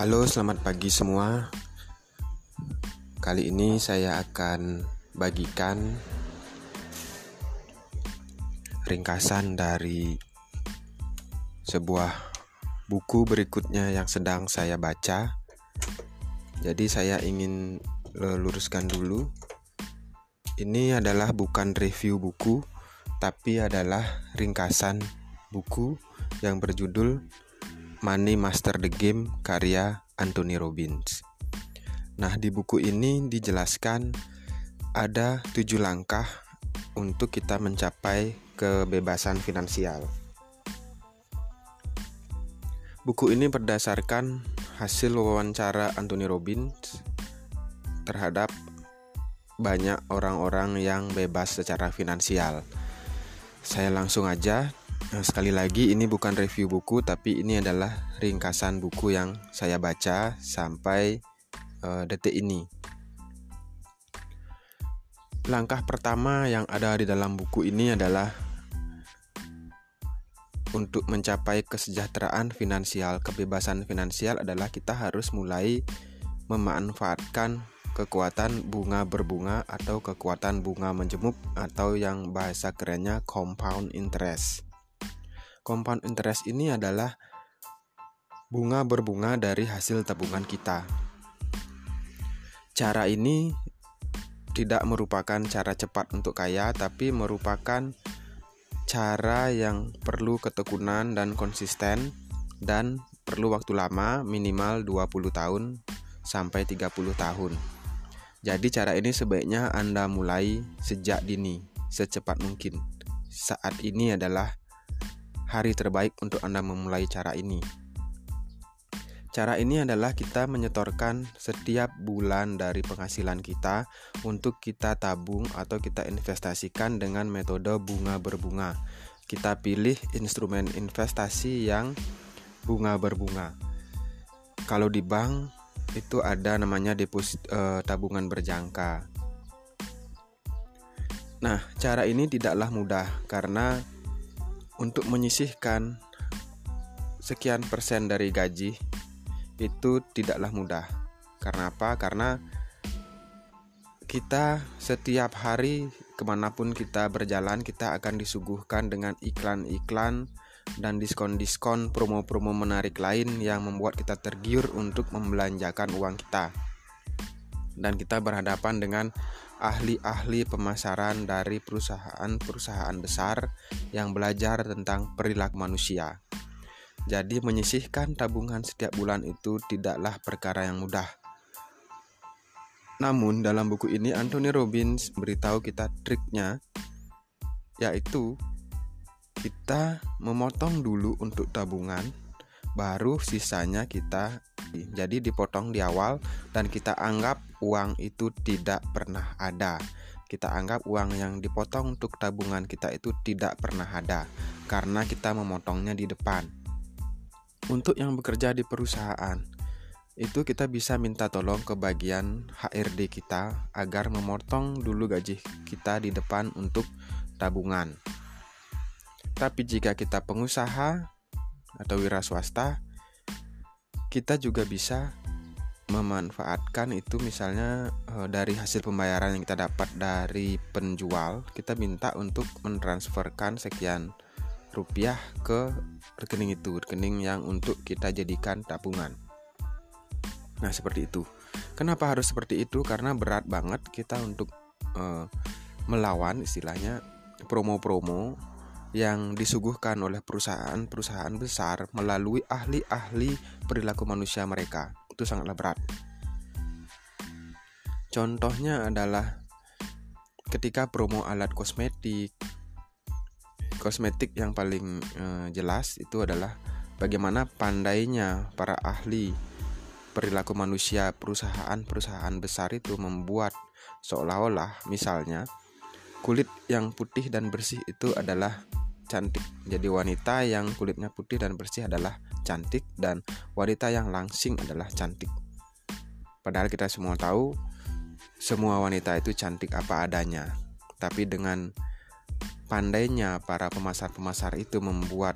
Halo, selamat pagi semua. Kali ini saya akan bagikan ringkasan dari sebuah buku berikutnya yang sedang saya baca. Jadi saya ingin luruskan dulu. Ini adalah bukan review buku, tapi adalah ringkasan buku yang berjudul Money Master the Game karya Anthony Robbins. Nah, di buku ini dijelaskan ada tujuh langkah untuk kita mencapai kebebasan finansial. Buku ini berdasarkan hasil wawancara Anthony Robbins terhadap banyak orang-orang yang bebas secara finansial. Saya langsung aja sekali lagi ini bukan review buku tapi ini adalah ringkasan buku yang saya baca sampai uh, detik ini. Langkah pertama yang ada di dalam buku ini adalah untuk mencapai kesejahteraan finansial, kebebasan finansial adalah kita harus mulai memanfaatkan kekuatan bunga berbunga atau kekuatan bunga menjemuk atau yang bahasa kerennya compound interest. Compound interest ini adalah bunga berbunga dari hasil tabungan kita. Cara ini tidak merupakan cara cepat untuk kaya, tapi merupakan cara yang perlu ketekunan dan konsisten dan perlu waktu lama minimal 20 tahun sampai 30 tahun. Jadi cara ini sebaiknya Anda mulai sejak dini, secepat mungkin. Saat ini adalah hari terbaik untuk Anda memulai cara ini. Cara ini adalah kita menyetorkan setiap bulan dari penghasilan kita untuk kita tabung atau kita investasikan dengan metode bunga berbunga. Kita pilih instrumen investasi yang bunga berbunga. Kalau di bank itu ada namanya deposit eh, tabungan berjangka. Nah, cara ini tidaklah mudah karena untuk menyisihkan sekian persen dari gaji itu tidaklah mudah. Karena apa? Karena kita setiap hari ke mana pun kita berjalan kita akan disuguhkan dengan iklan-iklan dan diskon-diskon promo-promo menarik lain yang membuat kita tergiur untuk membelanjakan uang kita dan kita berhadapan dengan ahli-ahli pemasaran dari perusahaan-perusahaan besar yang belajar tentang perilaku manusia. Jadi menyisihkan tabungan setiap bulan itu tidaklah perkara yang mudah. Namun dalam buku ini Anthony Robbins beritahu kita triknya yaitu kita memotong dulu untuk tabungan baru sisanya kita jadi dipotong di awal dan kita anggap uang itu tidak pernah ada. Kita anggap uang yang dipotong untuk tabungan kita itu tidak pernah ada karena kita memotongnya di depan. Untuk yang bekerja di perusahaan, itu kita bisa minta tolong ke bagian HRD kita agar memotong dulu gaji kita di depan untuk tabungan. Tapi jika kita pengusaha atau wira swasta, kita juga bisa memanfaatkan itu misalnya e, dari hasil pembayaran yang kita dapat dari penjual kita minta untuk mentransferkan sekian rupiah ke rekening itu rekening yang untuk kita jadikan tabungan. Nah seperti itu. Kenapa harus seperti itu? Karena berat banget kita untuk e, melawan istilahnya promo-promo yang disuguhkan oleh perusahaan-perusahaan besar melalui ahli-ahli perilaku manusia mereka. Itu sangatlah berat. Contohnya adalah ketika promo alat kosmetik. Kosmetik yang paling eh, jelas itu adalah bagaimana pandainya para ahli perilaku manusia perusahaan-perusahaan besar itu membuat seolah-olah misalnya kulit yang putih dan bersih itu adalah cantik. Jadi wanita yang kulitnya putih dan bersih adalah cantik dan wanita yang langsing adalah cantik. Padahal kita semua tahu semua wanita itu cantik apa adanya. Tapi dengan pandainya para pemasar-pemasar itu membuat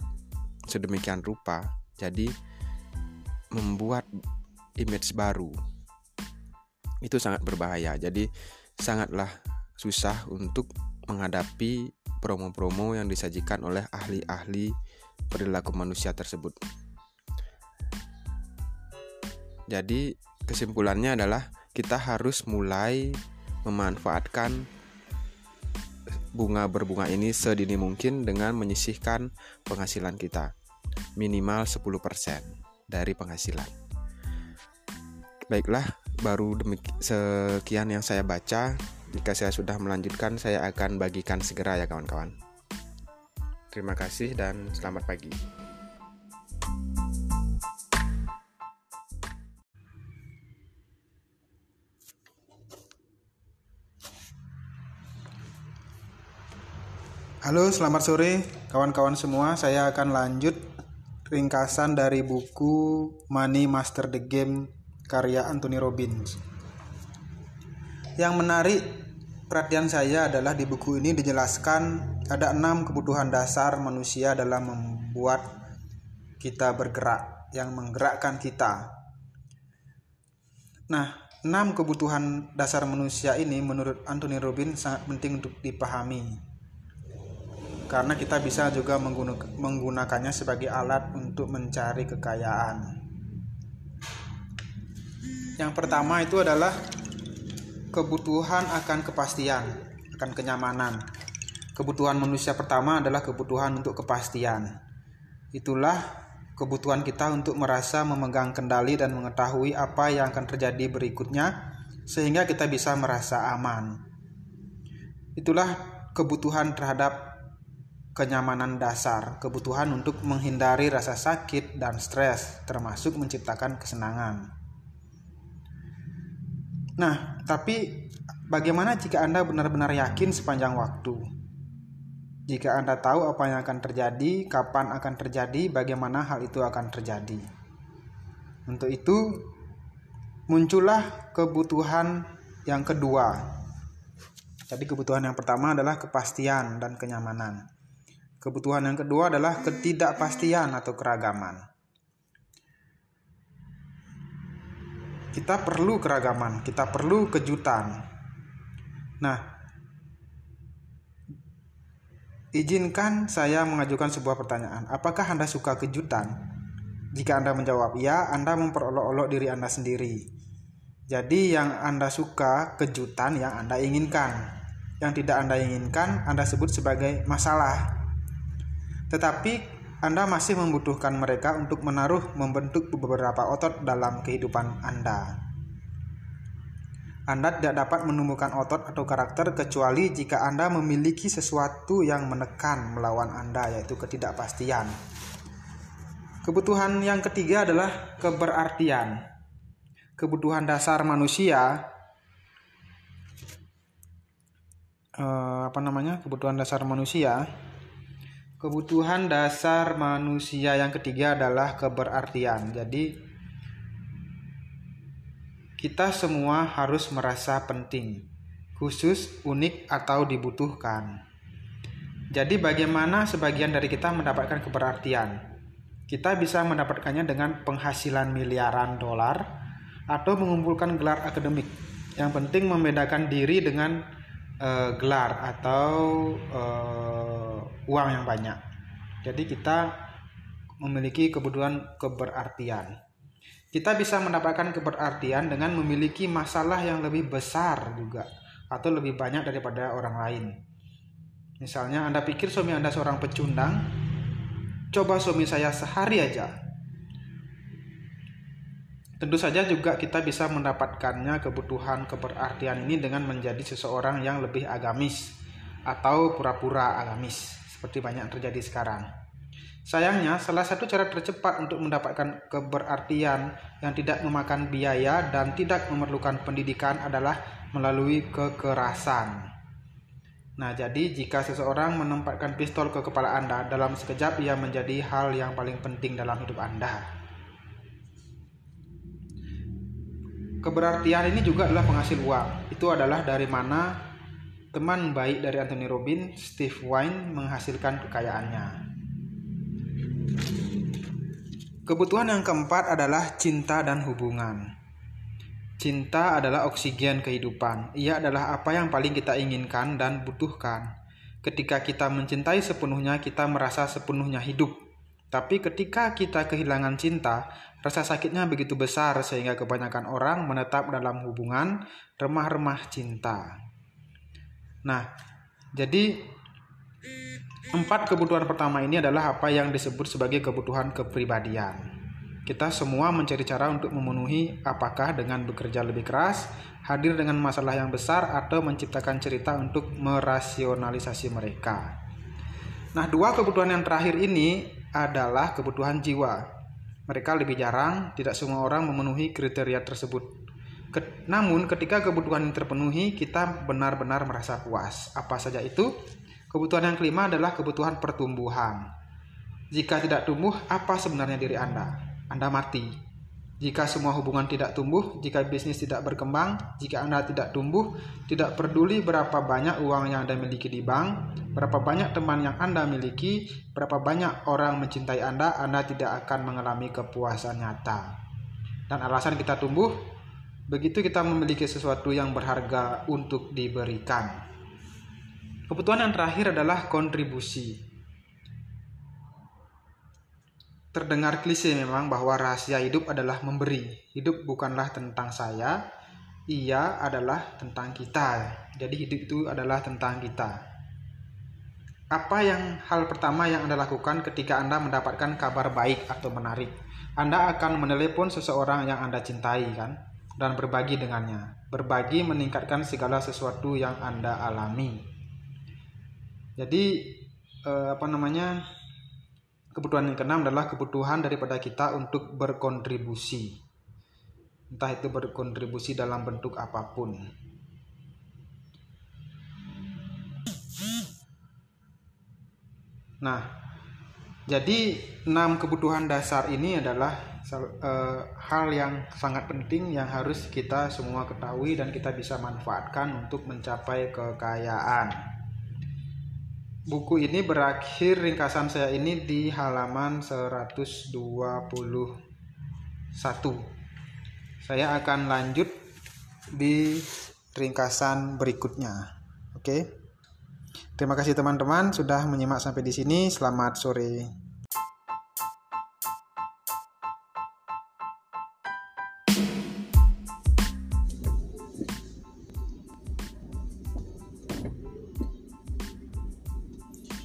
sedemikian rupa, jadi membuat image baru. Itu sangat berbahaya. Jadi sangatlah susah untuk menghadapi promo-promo yang disajikan oleh ahli-ahli perilaku manusia tersebut. Jadi kesimpulannya adalah kita harus mulai memanfaatkan bunga berbunga ini sedini mungkin dengan menyisihkan penghasilan kita minimal 10% dari penghasilan. Baiklah, baru demikian sekian yang saya baca. Jika saya sudah melanjutkan, saya akan bagikan segera ya kawan-kawan. Terima kasih dan selamat pagi. Halo, selamat sore kawan-kawan semua. Saya akan lanjut ringkasan dari buku Money Master the Game karya Anthony Robbins. Yang menarik perhatian saya adalah di buku ini dijelaskan ada enam kebutuhan dasar manusia dalam membuat kita bergerak, yang menggerakkan kita. Nah, enam kebutuhan dasar manusia ini menurut Anthony Robbins sangat penting untuk dipahami karena kita bisa juga menggunakannya sebagai alat untuk mencari kekayaan. Yang pertama itu adalah kebutuhan akan kepastian, akan kenyamanan. Kebutuhan manusia pertama adalah kebutuhan untuk kepastian. Itulah kebutuhan kita untuk merasa memegang kendali dan mengetahui apa yang akan terjadi berikutnya sehingga kita bisa merasa aman. Itulah kebutuhan terhadap kenyamanan dasar, kebutuhan untuk menghindari rasa sakit dan stres, termasuk menciptakan kesenangan. Nah, tapi bagaimana jika Anda benar-benar yakin sepanjang waktu? Jika Anda tahu apa yang akan terjadi, kapan akan terjadi, bagaimana hal itu akan terjadi. Untuk itu, muncullah kebutuhan yang kedua. Jadi kebutuhan yang pertama adalah kepastian dan kenyamanan. Kebutuhan yang kedua adalah ketidakpastian atau keragaman. Kita perlu keragaman, kita perlu kejutan. Nah, izinkan saya mengajukan sebuah pertanyaan. Apakah Anda suka kejutan? Jika Anda menjawab ya, Anda memperolok-olok diri Anda sendiri. Jadi yang Anda suka kejutan yang Anda inginkan. Yang tidak Anda inginkan Anda sebut sebagai masalah. Tetapi Anda masih membutuhkan mereka untuk menaruh membentuk beberapa otot dalam kehidupan Anda. Anda tidak dapat menumbuhkan otot atau karakter kecuali jika Anda memiliki sesuatu yang menekan melawan Anda, yaitu ketidakpastian. Kebutuhan yang ketiga adalah keberartian. Kebutuhan dasar manusia, eh, apa namanya? Kebutuhan dasar manusia Kebutuhan dasar manusia yang ketiga adalah keberartian. Jadi kita semua harus merasa penting, khusus, unik atau dibutuhkan. Jadi bagaimana sebagian dari kita mendapatkan keberartian? Kita bisa mendapatkannya dengan penghasilan miliaran dolar atau mengumpulkan gelar akademik. Yang penting membedakan diri dengan uh, gelar atau uh, uang yang banyak. Jadi kita memiliki kebutuhan keberartian. Kita bisa mendapatkan keberartian dengan memiliki masalah yang lebih besar juga atau lebih banyak daripada orang lain. Misalnya Anda pikir suami Anda seorang pecundang, coba suami saya sehari aja. Tentu saja juga kita bisa mendapatkannya kebutuhan keberartian ini dengan menjadi seseorang yang lebih agamis atau pura-pura agamis seperti banyak terjadi sekarang. Sayangnya, salah satu cara tercepat untuk mendapatkan keberartian yang tidak memakan biaya dan tidak memerlukan pendidikan adalah melalui kekerasan. Nah, jadi jika seseorang menempatkan pistol ke kepala Anda, dalam sekejap ia menjadi hal yang paling penting dalam hidup Anda. Keberartian ini juga adalah penghasil uang. Itu adalah dari mana Teman baik dari Anthony Robbins, Steve Wine, menghasilkan kekayaannya. Kebutuhan yang keempat adalah cinta dan hubungan. Cinta adalah oksigen kehidupan. Ia adalah apa yang paling kita inginkan dan butuhkan. Ketika kita mencintai sepenuhnya, kita merasa sepenuhnya hidup. Tapi ketika kita kehilangan cinta, rasa sakitnya begitu besar sehingga kebanyakan orang menetap dalam hubungan remah-remah cinta. Nah, jadi Empat kebutuhan pertama ini adalah apa yang disebut sebagai kebutuhan kepribadian. Kita semua mencari cara untuk memenuhi apakah dengan bekerja lebih keras, hadir dengan masalah yang besar, atau menciptakan cerita untuk merasionalisasi mereka. Nah, dua kebutuhan yang terakhir ini adalah kebutuhan jiwa. Mereka lebih jarang, tidak semua orang memenuhi kriteria tersebut. Namun, ketika kebutuhan ini terpenuhi, kita benar-benar merasa puas. Apa saja itu? Kebutuhan yang kelima adalah kebutuhan pertumbuhan. Jika tidak tumbuh, apa sebenarnya diri Anda? Anda mati. Jika semua hubungan tidak tumbuh, jika bisnis tidak berkembang, jika Anda tidak tumbuh, tidak peduli berapa banyak uang yang Anda miliki di bank, berapa banyak teman yang Anda miliki, berapa banyak orang mencintai Anda, Anda tidak akan mengalami kepuasan nyata. Dan alasan kita tumbuh, begitu kita memiliki sesuatu yang berharga untuk diberikan. Kebutuhan yang terakhir adalah kontribusi. Terdengar klise memang bahwa rahasia hidup adalah memberi. Hidup bukanlah tentang saya, ia adalah tentang kita. Jadi hidup itu adalah tentang kita. Apa yang hal pertama yang Anda lakukan ketika Anda mendapatkan kabar baik atau menarik? Anda akan menelepon seseorang yang Anda cintai kan dan berbagi dengannya. Berbagi meningkatkan segala sesuatu yang Anda alami. Jadi eh, apa namanya kebutuhan yang keenam adalah kebutuhan daripada kita untuk berkontribusi. Entah itu berkontribusi dalam bentuk apa pun. Nah jadi enam kebutuhan dasar ini adalah uh, hal yang sangat penting yang harus kita semua ketahui dan kita bisa manfaatkan untuk mencapai kekayaan. Buku ini berakhir ringkasan saya ini di halaman 121 saya akan lanjut di ringkasan berikutnya. Oke terima kasih teman-teman sudah menyimak sampai di sini selamat sore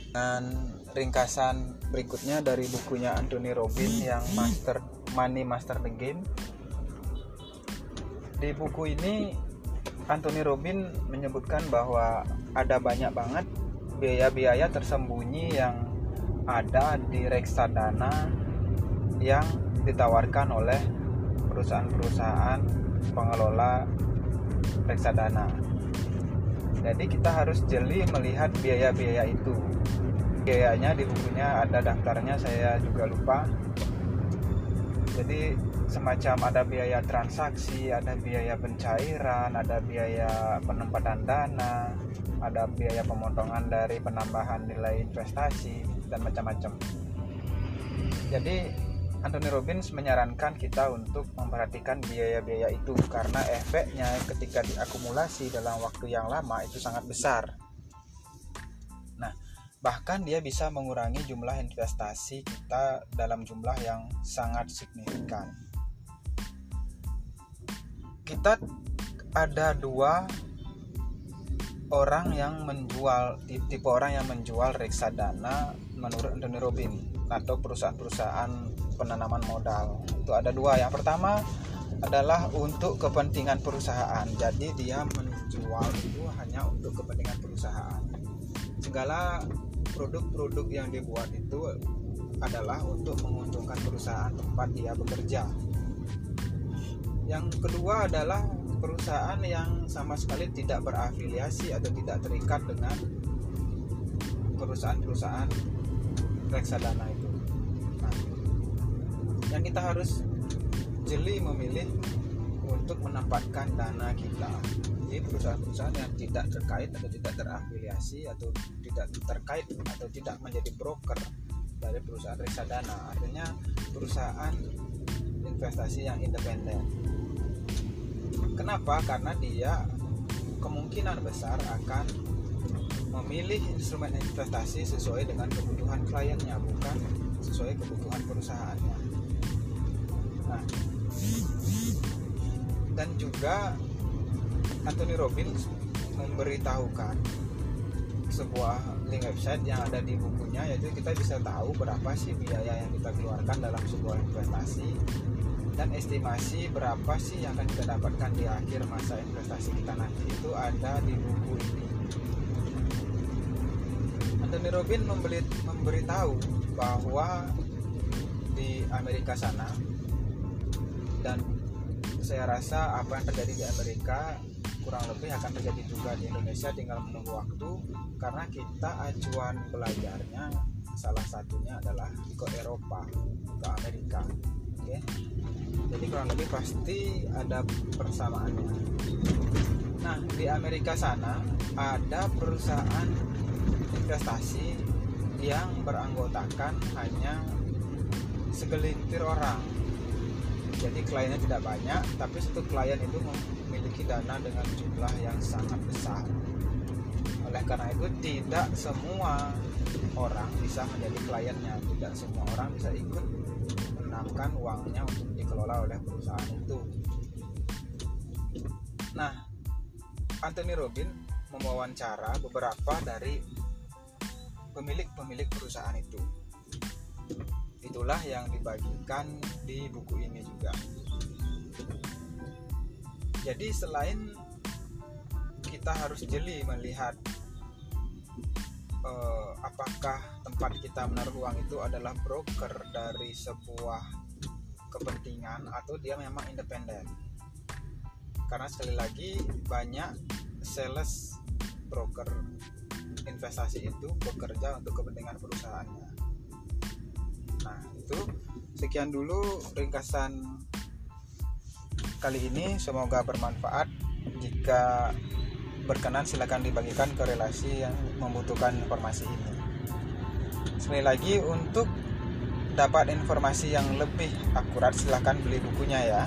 dengan ringkasan berikutnya dari bukunya Anthony Robin yang Master Money Master the Game. Di buku ini Anthony Robin menyebutkan bahwa ada banyak banget biaya-biaya tersembunyi yang ada di reksadana yang ditawarkan oleh perusahaan-perusahaan pengelola reksadana. Jadi kita harus jeli melihat biaya-biaya itu biayanya di bukunya ada daftarnya saya juga lupa jadi semacam ada biaya transaksi ada biaya pencairan ada biaya penempatan dana ada biaya pemotongan dari penambahan nilai investasi dan macam-macam. Jadi Anthony Robbins menyarankan kita untuk memperhatikan biaya-biaya itu karena efeknya ketika diakumulasi dalam waktu yang lama itu sangat besar. Bahkan dia bisa mengurangi jumlah investasi kita dalam jumlah yang sangat signifikan kita ada dua orang yang menjual tipe orang yang menjual reksadana menurut Anthony Robin atau perusahaan-perusahaan penanaman modal. Itu ada dua. Yang pertama adalah untuk kepentingan perusahaan. Jadi dia menjual itu hanya untuk kepentingan perusahaan. Segala produk-produk yang dibuat itu adalah untuk menguntungkan perusahaan tempat dia bekerja. Yang kedua adalah perusahaan yang sama sekali tidak berafiliasi atau tidak terikat dengan perusahaan-perusahaan reksadana itu. Nah, yang kita harus jeli memilih untuk menempatkan dana kita. Di perusahaan-perusahaan yang tidak terkait atau tidak terafiliasi atau tidak terkait atau tidak menjadi broker dari perusahaan reksadana. Artinya perusahaan investasi yang independen kenapa? Karena dia kemungkinan besar akan memilih instrumen investasi sesuai dengan kebutuhan kliennya bukan sesuai kebutuhan perusahaannya. Nah dan juga Anthony Robbins memberitahukan sebuah link website yang ada di bukunya yaitu kita bisa tahu berapa sih biaya yang kita keluarkan dalam sebuah investasi dan estimasi berapa sih yang akan kita dapatkan di akhir masa investasi kita nanti itu ada di buku ini. Anthony Robbins memberi, memberitahu bahwa di Amerika sana dan saya rasa apa yang terjadi di Amerika kurang lebih akan terjadi juga di Indonesia tinggal menunggu waktu karena kita acuan belajarnya salah satunya adalah ke Eropa ke Amerika oke? Jadi kurang lebih pasti ada persamaannya. Nah di Amerika sana ada perusahaan investasi yang beranggotakan hanya segelintir orang jadi kliennya tidak banyak tapi satu klien itu memiliki dana dengan jumlah yang sangat besar. Oleh karena itu tidak semua orang bisa menjadi kliennya. Tidak semua orang bisa ikut menanamkan uangnya untuk dikelola oleh perusahaan itu. Nah Anthony Robin mewawancara beberapa dari pemilik-pemilik perusahaan itu itulah yang dibagikan di buku ini juga. Jadi selain kita harus jeli melihat uh, apakah tempat kita menaruh uang itu adalah broker dari sebuah kepentingan atau dia memang independen. Karena sekali lagi banyak sales broker investasi itu bekerja untuk kepentingan perusahaannya nah itu sekian dulu ringkasan kali ini. Semoga bermanfaat. Jika berkenan silahkan dibagikan ke relasi yang membutuhkan informasi ini. Sekali lagi untuk dapat informasi yang lebih akurat silahkan beli bukunya ya